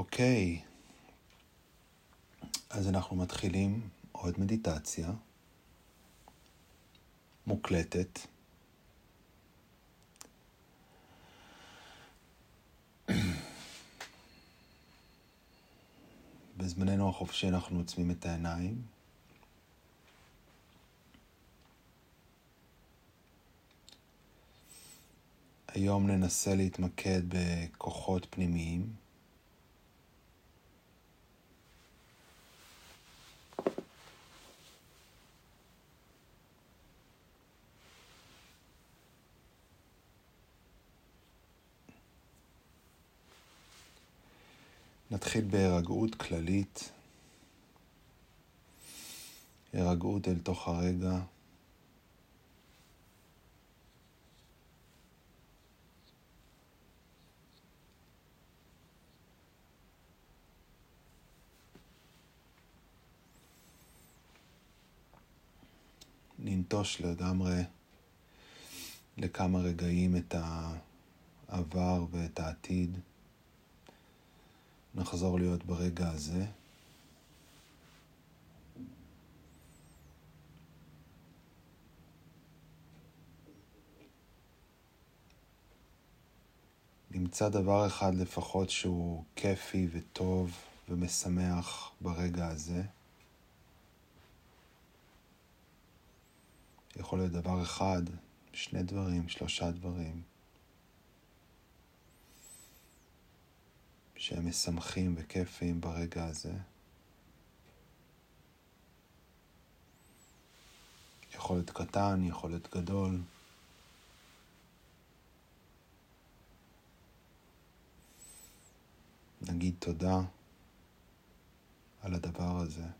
אוקיי, אז אנחנו מתחילים עוד מדיטציה מוקלטת. בזמננו החופשי אנחנו עוצמים את העיניים. היום ננסה להתמקד בכוחות פנימיים. נתחיל בהירגעות כללית, הירגעות אל תוך הרגע. ננטוש לגמרי לכמה רגעים את העבר ואת העתיד. נחזור להיות ברגע הזה. נמצא דבר אחד לפחות שהוא כיפי וטוב ומשמח ברגע הזה. יכול להיות דבר אחד, שני דברים, שלושה דברים. שהם משמחים וכיפים ברגע הזה. יכול להיות קטן, יכול להיות גדול. נגיד תודה על הדבר הזה.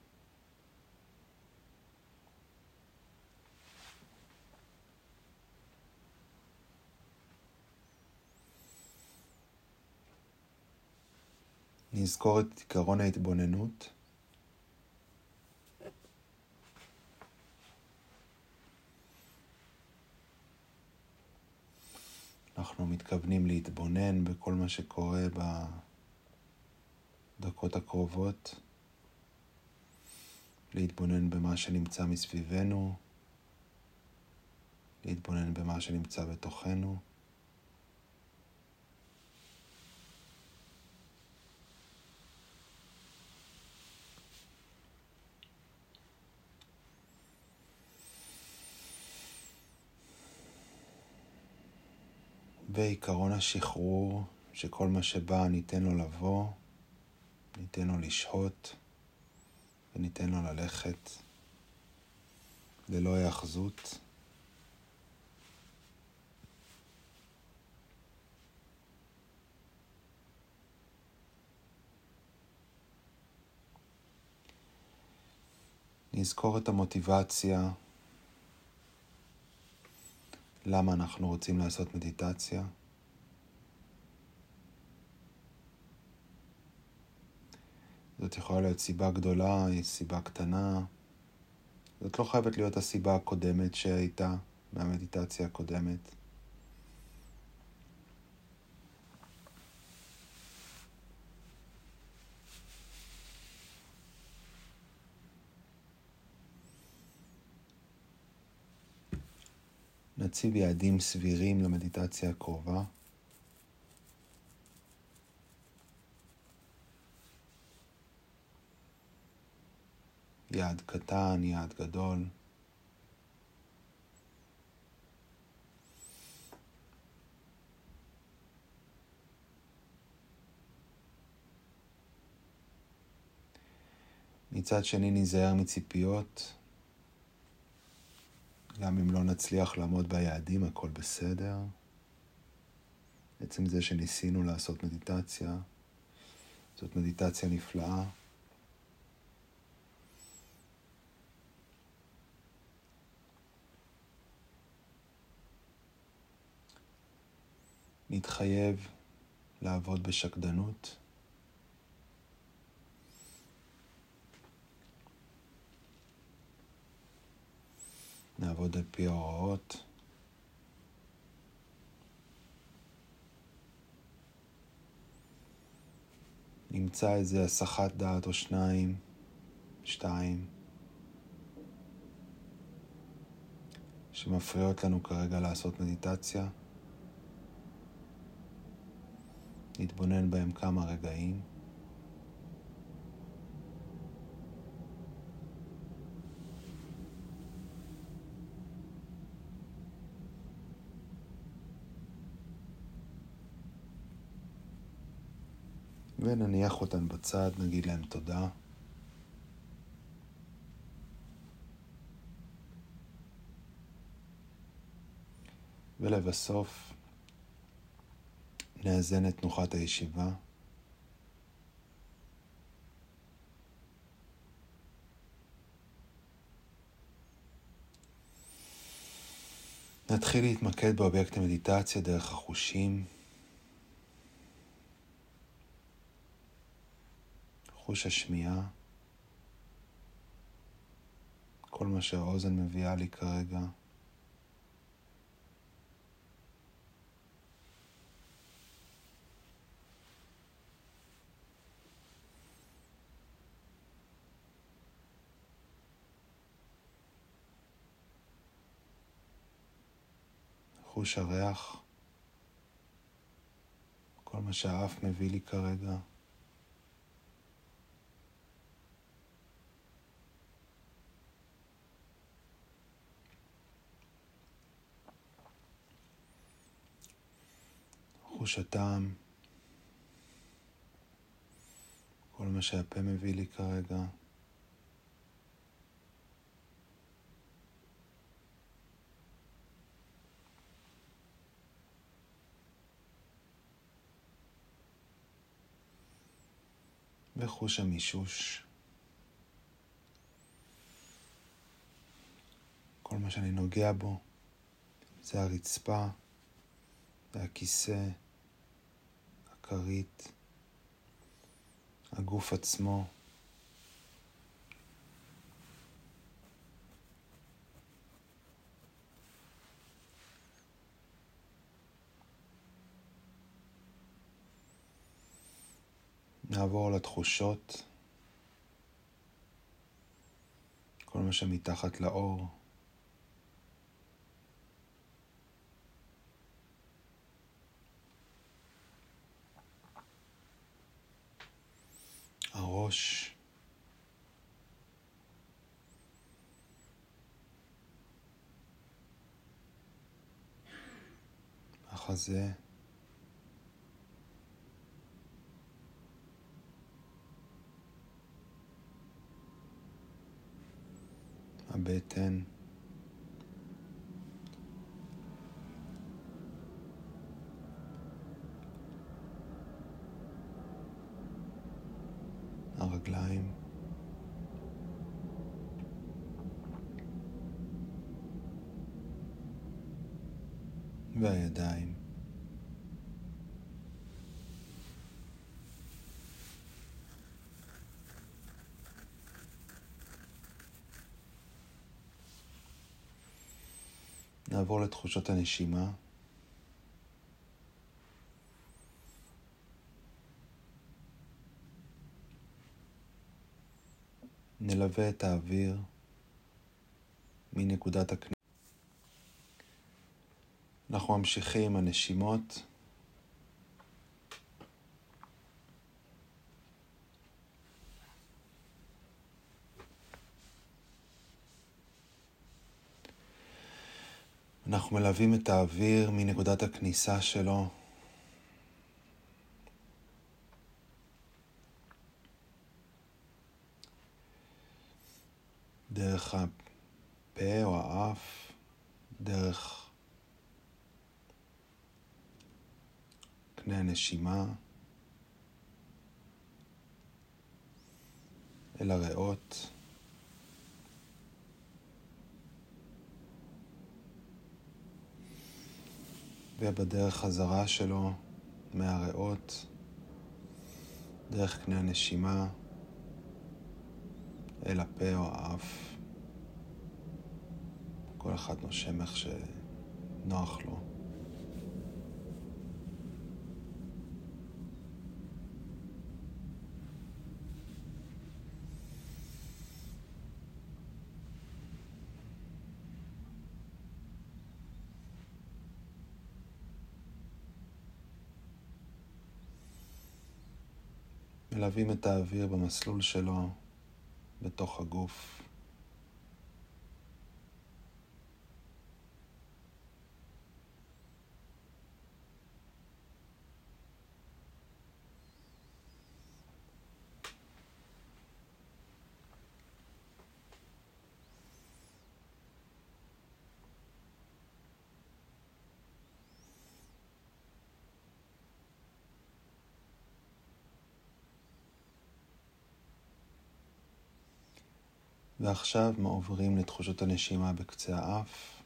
נזכור את עקרון ההתבוננות. אנחנו מתכוונים להתבונן בכל מה שקורה בדקות הקרובות, להתבונן במה שנמצא מסביבנו, להתבונן במה שנמצא בתוכנו. ועיקרון השחרור, שכל מה שבא ניתן לו לבוא, ניתן לו לשהות וניתן לו ללכת ללא היאחזות. נזכור את המוטיבציה למה אנחנו רוצים לעשות מדיטציה. זאת יכולה להיות סיבה גדולה, היא סיבה קטנה. זאת לא חייבת להיות הסיבה הקודמת שהייתה מהמדיטציה הקודמת. נציב יעדים סבירים למדיטציה הקרובה. יעד קטן, יעד גדול. מצד שני ניזהר מציפיות. גם אם לא נצליח לעמוד ביעדים, הכל בסדר. עצם זה שניסינו לעשות מדיטציה, זאת מדיטציה נפלאה. נתחייב לעבוד בשקדנות. נעבוד על פי ההוראות. נמצא איזה הסחת דעת או שניים, שתיים, שמפריעות לנו כרגע לעשות מדיטציה. נתבונן בהם כמה רגעים. ונניח אותן בצד, נגיד להם תודה. ולבסוף נאזן את תנוחת הישיבה. נתחיל להתמקד באובייקט המדיטציה דרך החושים. חוש השמיעה, כל מה שהאוזן מביאה לי כרגע. חוש הריח, כל מה שהאף מביא לי כרגע. חוש הטעם, כל מה שהפה מביא לי כרגע. וחוש המישוש. כל מה שאני נוגע בו זה הרצפה, זה הכיסא, הכרית, הגוף עצמו. נעבור לתחושות, כל מה שמתחת לאור. הראש, החזה, הבטן, הרגליים, והידיים. נעבור לתחושות הנשימה. נלווה את האוויר מנקודת הכניסה. אנחנו ממשיכים עם הנשימות. אנחנו מלווים את האוויר מנקודת הכניסה שלו דרך הפה או האף, דרך קנה הנשימה אל הריאות. ובדרך חזרה שלו מהריאות, דרך קנה הנשימה, אל הפה או האף. כל אחד נושם איך שנוח לו. מלווים את האוויר במסלול שלו בתוך הגוף. ועכשיו עוברים לתחושות הנשימה בקצה האף.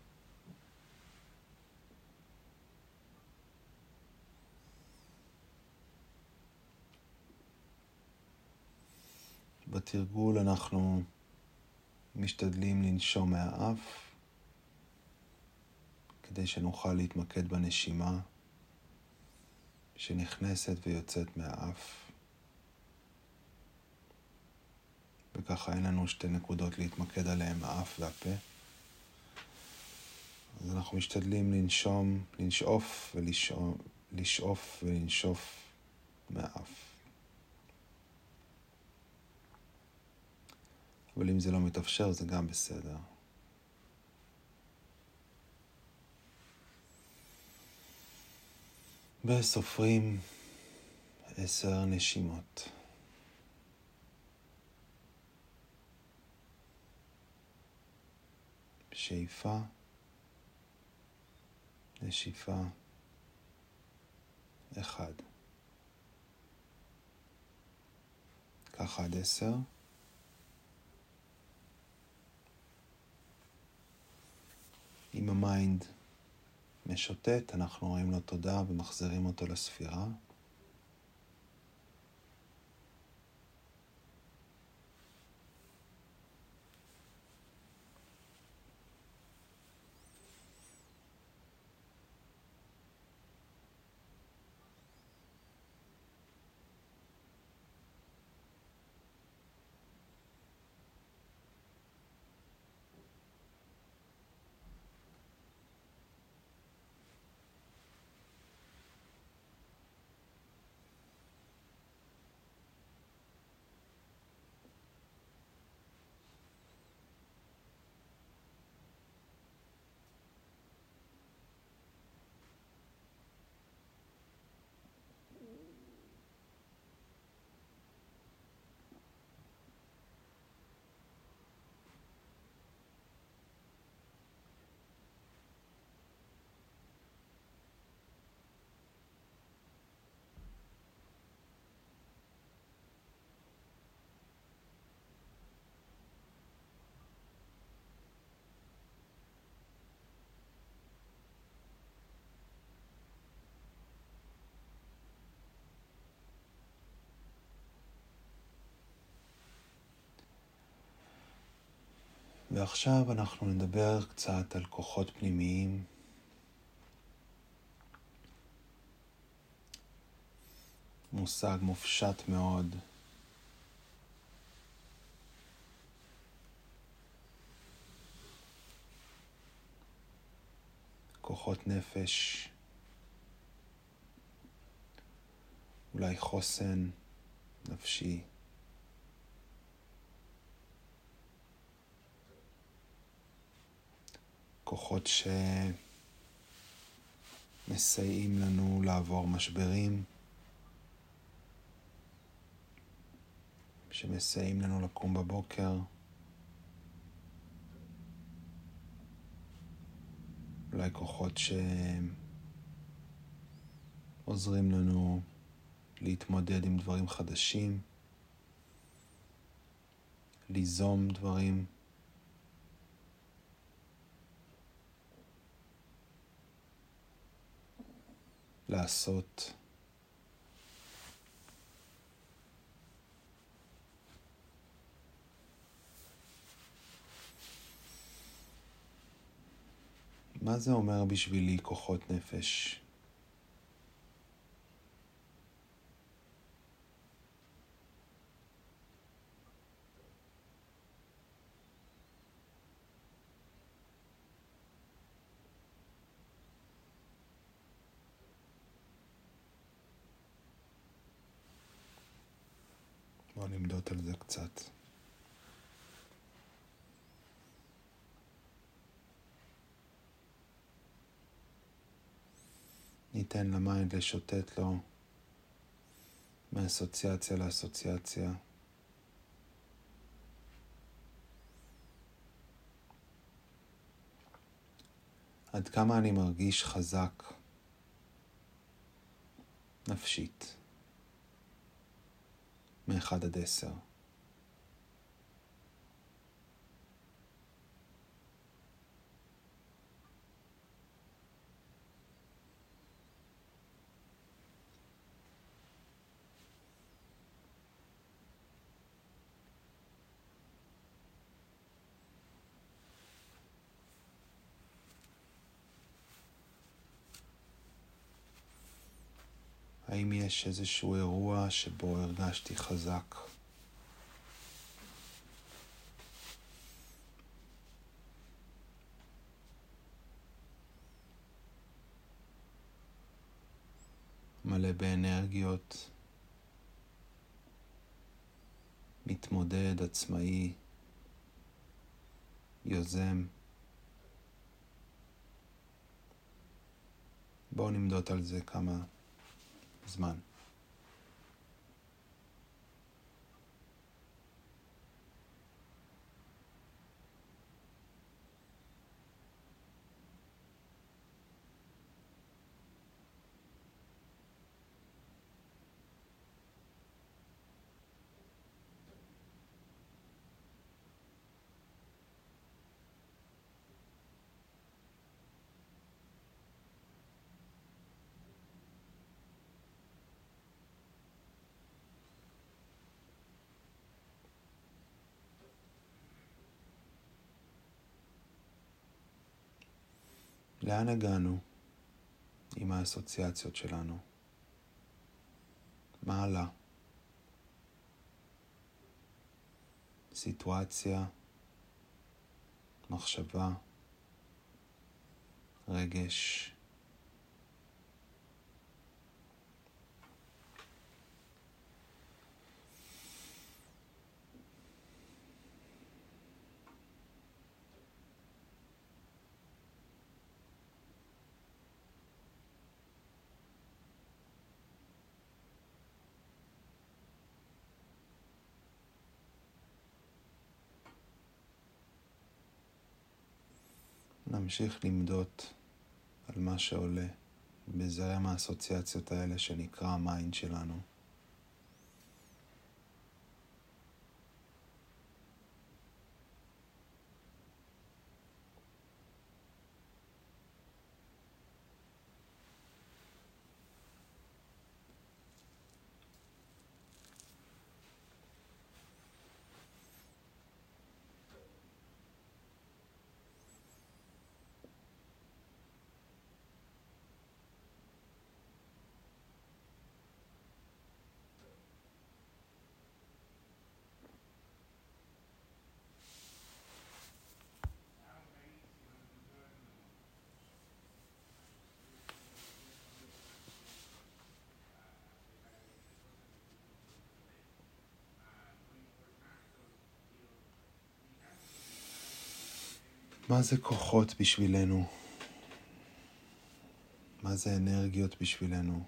בתרגול אנחנו משתדלים לנשום מהאף כדי שנוכל להתמקד בנשימה שנכנסת ויוצאת מהאף. וככה אין לנו שתי נקודות להתמקד עליהן, האף והפה. אז אנחנו משתדלים לנשום, לנשאוף ולשאוף, לשאוף ולנשוף מהאף. אבל אם זה לא מתאפשר זה גם בסדר. וסופרים עשר נשימות. שאיפה, נשיפה, אחד. ככה עד עשר. אם המיינד משוטט, אנחנו רואים לו תודה ומחזירים אותו לספירה. ועכשיו אנחנו נדבר קצת על כוחות פנימיים. מושג מופשט מאוד. כוחות נפש, אולי חוסן נפשי. כוחות שמסייעים לנו לעבור משברים, שמסייעים לנו לקום בבוקר. אולי כוחות שעוזרים לנו להתמודד עם דברים חדשים, ליזום דברים. לעשות. מה זה אומר בשבילי כוחות נפש? בואו נמדוד על זה קצת. ניתן ל mind לשוטט לו מאסוציאציה לאסוציאציה. עד כמה אני מרגיש חזק נפשית, מ-1 עד 10. יש איזשהו אירוע שבו הרגשתי חזק? מלא באנרגיות, מתמודד, עצמאי, יוזם. בואו נמדוד על זה כמה זמן. לאן הגענו עם האסוציאציות שלנו? מה עלה? סיטואציה, מחשבה, רגש, נמשיך למדט על מה שעולה בזרם האסוציאציות האלה שנקרא ה mind שלנו. מה זה כוחות בשבילנו? מה זה אנרגיות בשבילנו?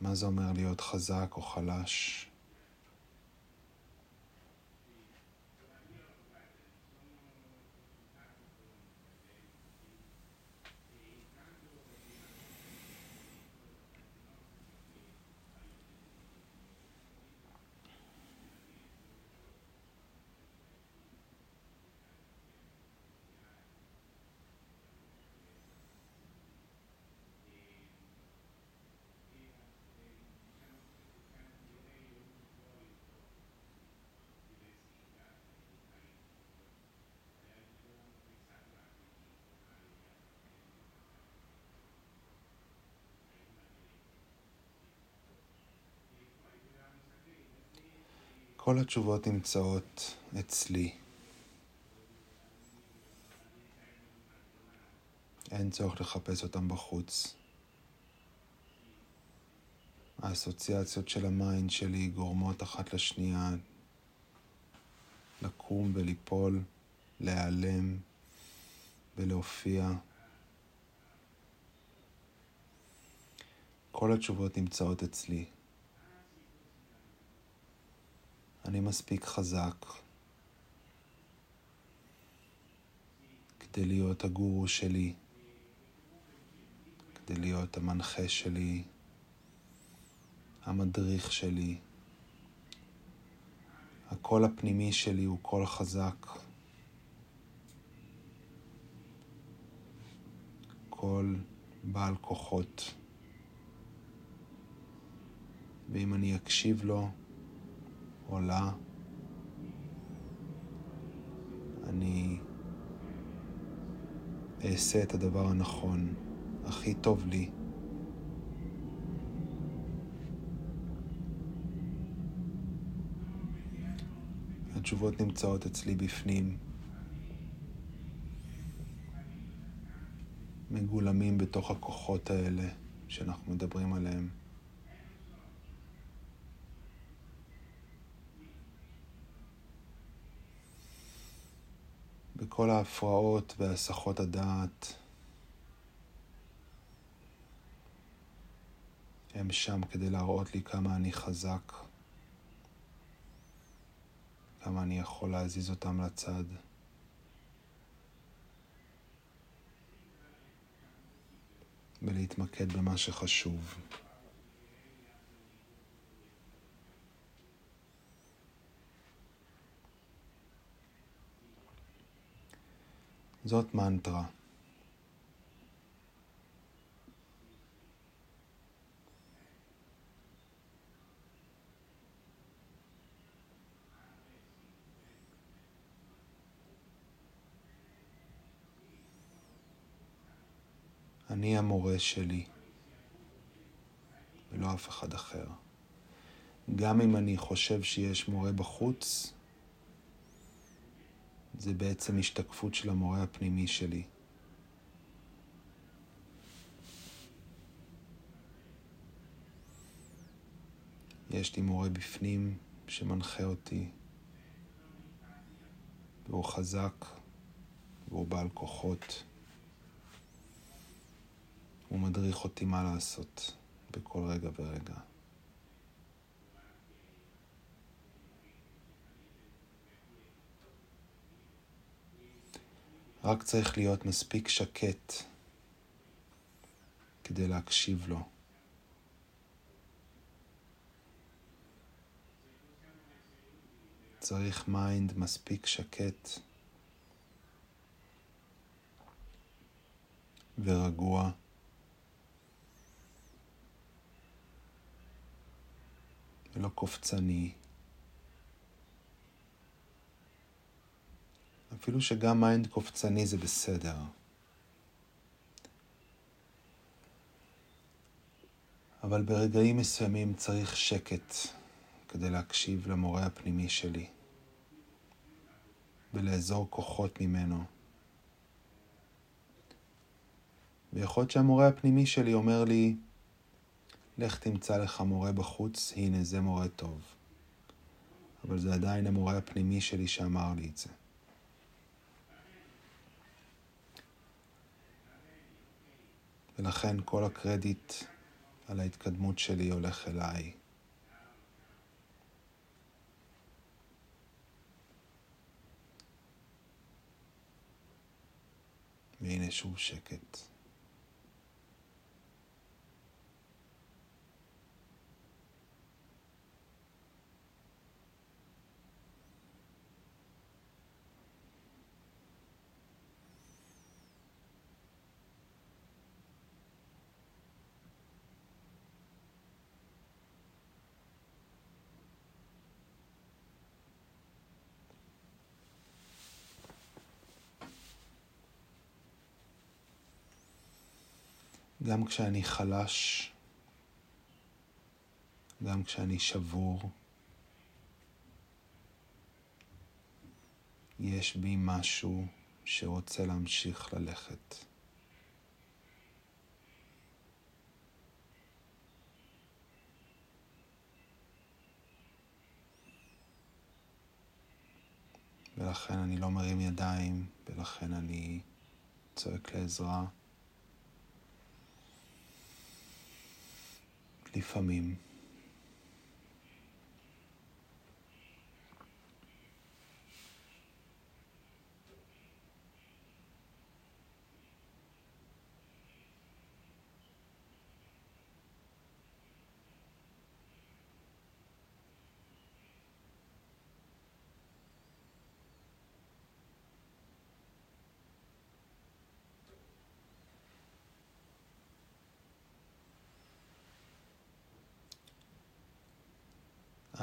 מה זה אומר להיות חזק או חלש? כל התשובות נמצאות אצלי. אין צורך לחפש אותם בחוץ. האסוציאציות של ה mind שלי גורמות אחת לשנייה לקום וליפול, להיעלם ולהופיע. כל התשובות נמצאות אצלי. אני מספיק חזק כדי להיות הגורו שלי, כדי להיות המנחה שלי, המדריך שלי. הקול הפנימי שלי הוא קול חזק. קול בעל כוחות. ואם אני אקשיב לו או לה, אני אעשה את הדבר הנכון, הכי טוב לי. התשובות נמצאות אצלי בפנים, מגולמים בתוך הכוחות האלה שאנחנו מדברים עליהם. בכל ההפרעות והסחות הדעת הם שם כדי להראות לי כמה אני חזק. כמה אני יכול להזיז אותם לצד. ולהתמקד במה שחשוב. זאת מנטרה. אני המורה שלי, ולא אף אחד אחר. גם אם אני חושב שיש מורה בחוץ, זה בעצם השתקפות של המורה הפנימי שלי. יש לי מורה בפנים שמנחה אותי, והוא חזק, והוא בעל כוחות. הוא מדריך אותי מה לעשות בכל רגע ורגע. רק צריך להיות מספיק שקט כדי להקשיב לו. צריך mind מספיק שקט ורגוע. ולא קופצני. אפילו שגם mind קופצני זה בסדר. אבל ברגעים מסוימים צריך שקט כדי להקשיב למורה הפנימי שלי ולאזור כוחות ממנו. ויכול להיות שהמורה הפנימי שלי אומר לי, לך תמצא לך מורה בחוץ, הנה זה מורה טוב. אבל זה עדיין המורה הפנימי שלי שאמר לי את זה. ולכן כל הקרדיט על ההתקדמות שלי הולך אליי. והנה שוב שקט. גם כשאני חלש, גם כשאני שבור, יש בי משהו שרוצה להמשיך ללכת. ולכן אני לא מרים ידיים, ולכן אני צועק לעזרה. לפעמים.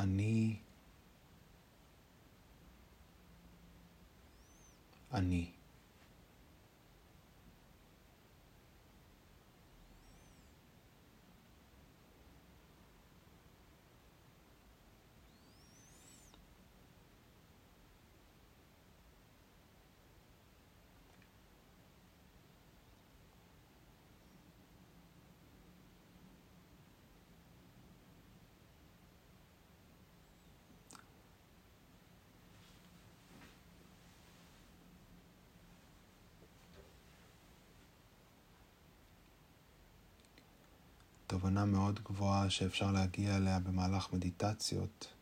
אני, אני. תובנה מאוד גבוהה שאפשר להגיע אליה במהלך מדיטציות,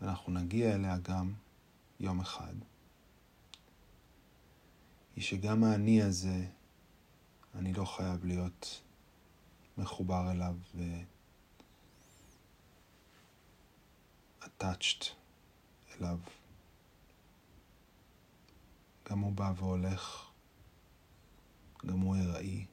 ואנחנו נגיע אליה גם יום אחד, היא שגם האני הזה, אני לא חייב להיות מחובר אליו ו-attached אליו. גם הוא בא והולך, גם הוא ארעי.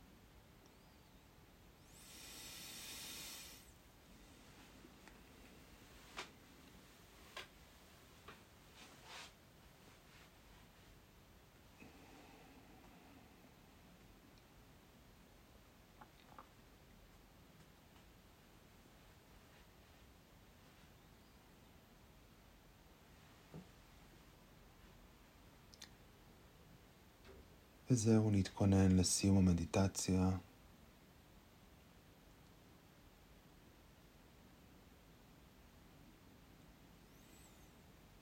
וזהו, נתכונן לסיום המדיטציה.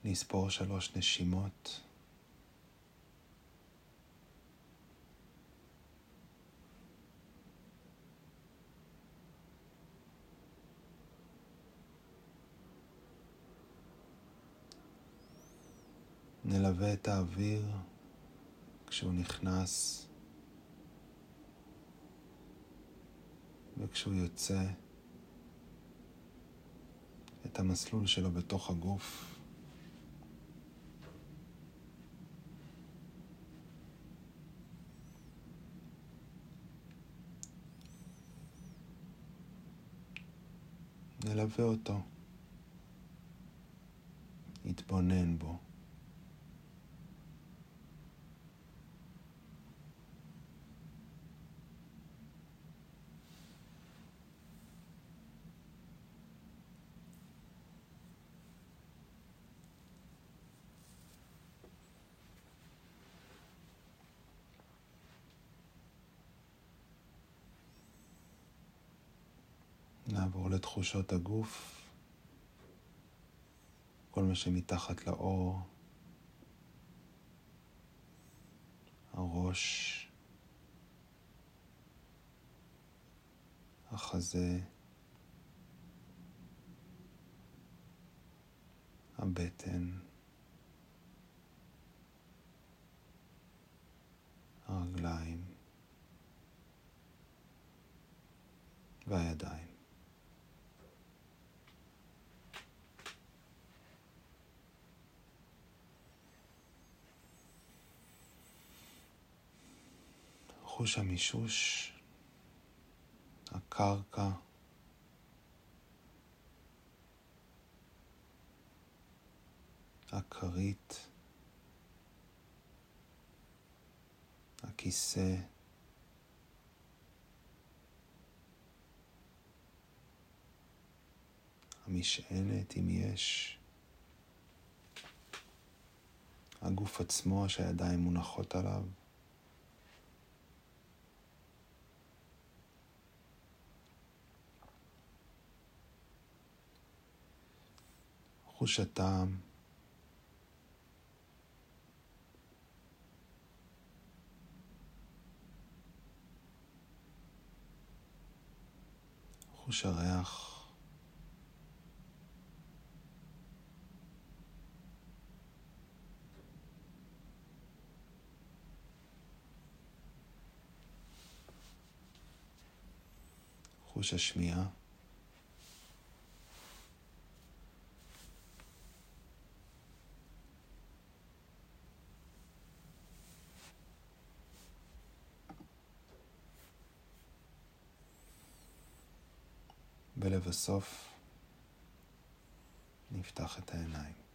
נספור שלוש נשימות. נלווה את האוויר כשהוא נכנס וכשהוא יוצא את המסלול שלו בתוך הגוף. נלווה אותו, נתבונן בו. נעבור לתחושות הגוף, כל מה שמתחת לאור, הראש, החזה, הבטן, הרגליים והידיים. חוש המישוש, הקרקע, הכרית, הכיסא, המשענת, אם יש, הגוף עצמו שהידיים מונחות עליו. תחושתם. חוש הריח. חוש השמיעה. ולבסוף נפתח את העיניים.